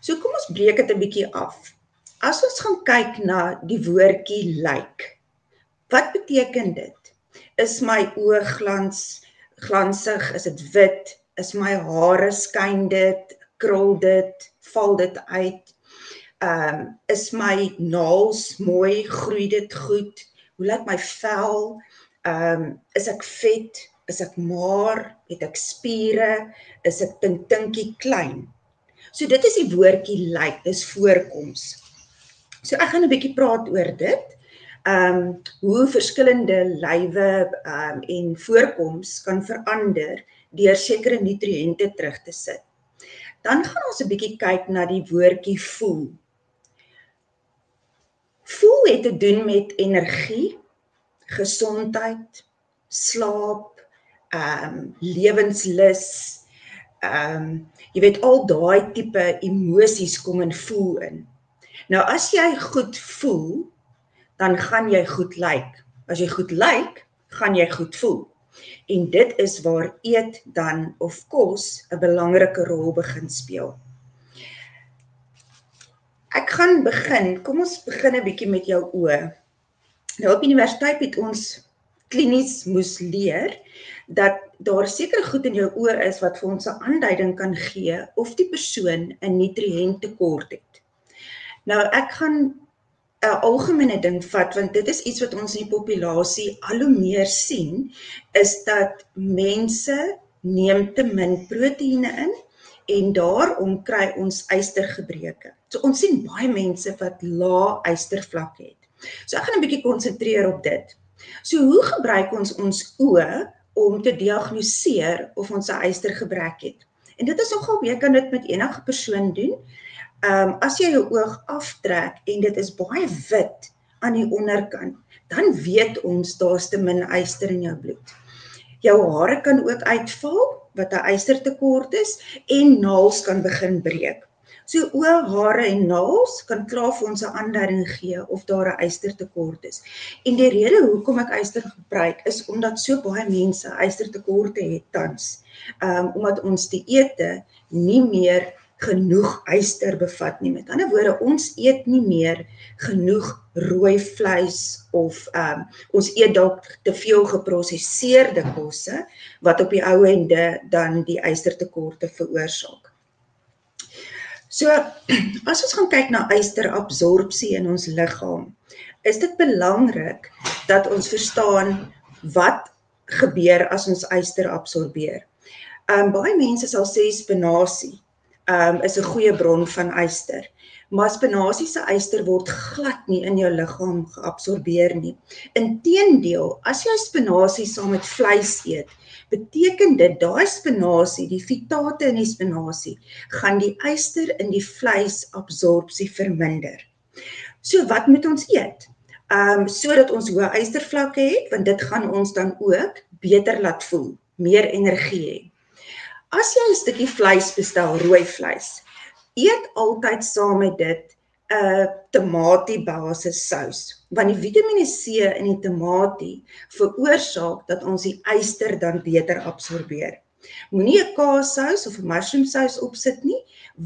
So kom ons breek dit 'n bietjie af. As ons gaan kyk na die woordjie lyk. Like, wat beteken dit? Is my oë glans glansig? Is dit wit? Is my hare skyn dit? Krul dit? Val dit uit? Ehm um, is my naels mooi? Groei dit goed? Hoe lyk my vel? Ehm um, is ek vet? Is ek maar? Het ek spiere? Is ek tintinkie klein? So dit is die woordjie lyk, like, dis voorkoms. So ek gaan 'n bietjie praat oor dit. Ehm um, hoe verskillende lywe ehm um, en voorkoms kan verander deur sekere nutriënte terug te sit. Dan gaan ons 'n bietjie kyk na die woordjie voel. Voel het te doen met energie, gesondheid, slaap, ehm um, lewenslus, ehm um, jy weet al daai tipe emosies kom in voel in. Nou as jy goed voel, dan gaan jy goed lyk. Like. As jy goed lyk, like, gaan jy goed voel. En dit is waar eet dan of kos 'n belangrike rol begin speel. Ek gaan begin. Kom ons begin 'n bietjie met jou oë. Nou op universiteit het ons klinies moes leer dat daar sekere goed in jou oë is wat vir ons 'n aanduiding kan gee of die persoon 'n nutriënt tekort het. Nou ek gaan 'n algemene ding vat want dit is iets wat ons in die populasie al hoe meer sien is dat mense neem te min proteïene in en daarom kry ons ystergebreke. So ons sien baie mense wat lae ystervlakke het. So ek gaan 'n bietjie konsentreer op dit. So hoe gebruik ons ons oë om te diagnoseer of ons 'n ystergebrek het? En dit is nogal jy kan dit met enige persoon doen. Ehm um, as jy jou oog aftrek en dit is baie wit aan die onderkant, dan weet ons daar's te min yster in jou bloed. Jou hare kan ook uitval wat 'n ystertekort is en naels kan begin breek. So oë, hare en naels kan klaar vir ons 'n aanduiding gee of daar 'n ystertekort is. En die rede hoekom ek yster gebruik is omdat so baie mense ystertekorte het tans. Um, omdat ons die ete nie meer genoeg yster bevat nie. Met ander woorde, ons eet nie meer genoeg rooi vleis of um, ons eet dalk te veel geprosesseerde kosse wat op die ou ende dan die ystertekorte veroorsaak. So as ons gaan kyk na ysterabsorpsie in ons liggaam, is dit belangrik dat ons verstaan wat gebeur as ons yster absorbeer. Um baie mense sal sê spinasie um is 'n goeie bron van yster. Maar spinasie se yster word glad nie in jou liggaam geabsorbeer nie. Inteendeel, as jy spinasie saam met vleis eet, beteken dit daai spinasie, die fitate in die spinasie, gaan die yster in die vleisabsorpsie verminder. So wat moet ons eet? Ehm um, sodat ons hoë ystervlakke het, want dit gaan ons dan ook beter laat voel, meer energie hê. As jy 'n stukkie vleis bestel, rooi vleis, eet altyd saam met dit 'n tamatie basis sous want die Vitamiene C in die tamatie veroorsaak dat ons die yster dan beter absorbeer. Moenie 'n kaassous of 'n mushroom sous opsit nie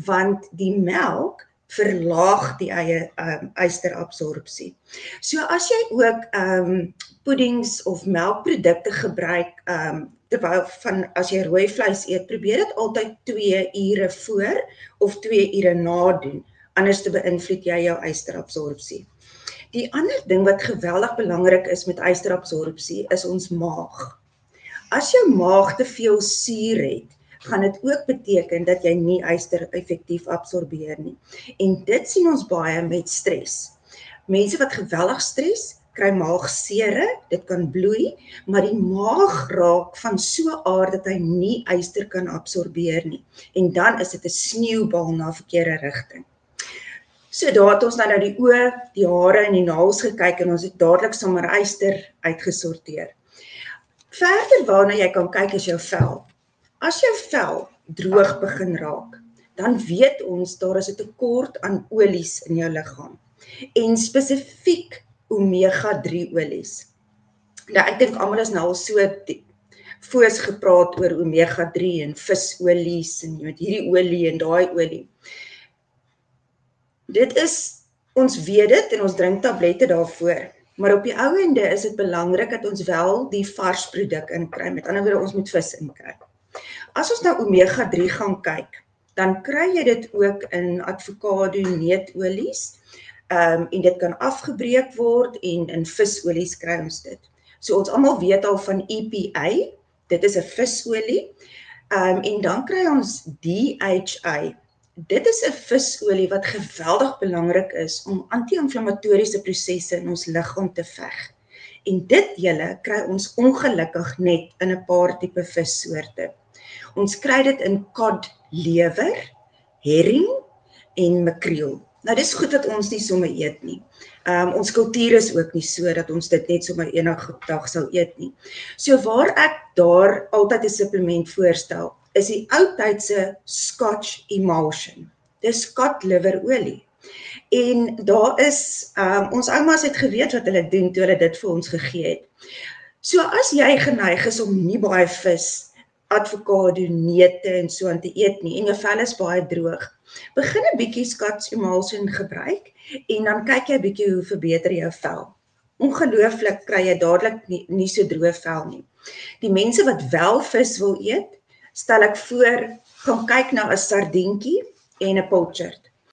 want die melk verlaag die eie um, ysterabsorpsie. So as jy ook um, puddings of melkprodukte gebruik um, terwyl van as jy rooi vleis eet, probeer dit altyd 2 ure voor of 2 ure na doen anders te beïnvloed jy jou ysterabsorpsie. Die ander ding wat geweldig belangrik is met ysterabsorpsie is ons maag. As jou maag te veel suur het, gaan dit ook beteken dat jy nie yster effektief absorbeer nie. En dit sien ons baie met stres. Mense wat geweldig stres, kry maagsere, dit kan bloei, maar die maag raak van so aard dat hy nie yster kan absorbeer nie. En dan is dit 'n sneeubal na verkeerde rigting. So daar het ons nou nou die oë, die hare en die naels gekyk en ons het dadelik sommer eyster uitgesorteer. Verder waarna jy kan kyk is jou vel. As jou vel droog begin raak, dan weet ons daar is 'n tekort aan olies in jou liggaam en spesifiek omega-3 olies. Nou ek dink almal is nou al so foos gepraat oor omega-3 en visolies en jy weet hierdie olie en daai olie Dit is ons weet dit en ons drink tablette daarvoor. Maar op die ou ende is dit belangrik dat ons wel die vars produk inkry. Met ander woorde, ons moet vis inkry. As ons nou omega 3 gaan kyk, dan kry jy dit ook in avokado neutolies. Ehm um, en dit kan afgebreek word en in visolies kry ons dit. So ons almal weet al van EPA. Dit is 'n visolie. Ehm um, en dan kry ons DHA. Dit is 'n visolie wat geweldig belangrik is om anti-inflammatoriese prosesse in ons liggaam te veg. En dit julle kry ons ongelukkig net in 'n paar tipe vissoorte. Ons kry dit in cod lewer, herring en makreel. Nou dis goed dat ons nie sommer eet nie. Ehm um, ons kultuur is ook nie so dat ons dit net sommer enige dag sal eet nie. So waar ek daar altyd 'n supplement voorstel, is die ou tydse Scotch emulsion. Dis cod liver olie. En daar is ehm um, ons oumas het geweet wat hulle doen toe hulle dit vir ons gegee het. So as jy geneig is om nie baie vis avokado, neute en so aan te eet nie en jou vel is baie droog. Begin 'n bietjie Scotch emulsion gebruik en dan kyk jy 'n bietjie hoe verbeter jou vel. Ongelooflik kry jy dadelik nie, nie so droë vel nie. Die mense wat wel vis wil eet, stel ek voor gaan kyk na 'n sardientjie en 'n pilchard.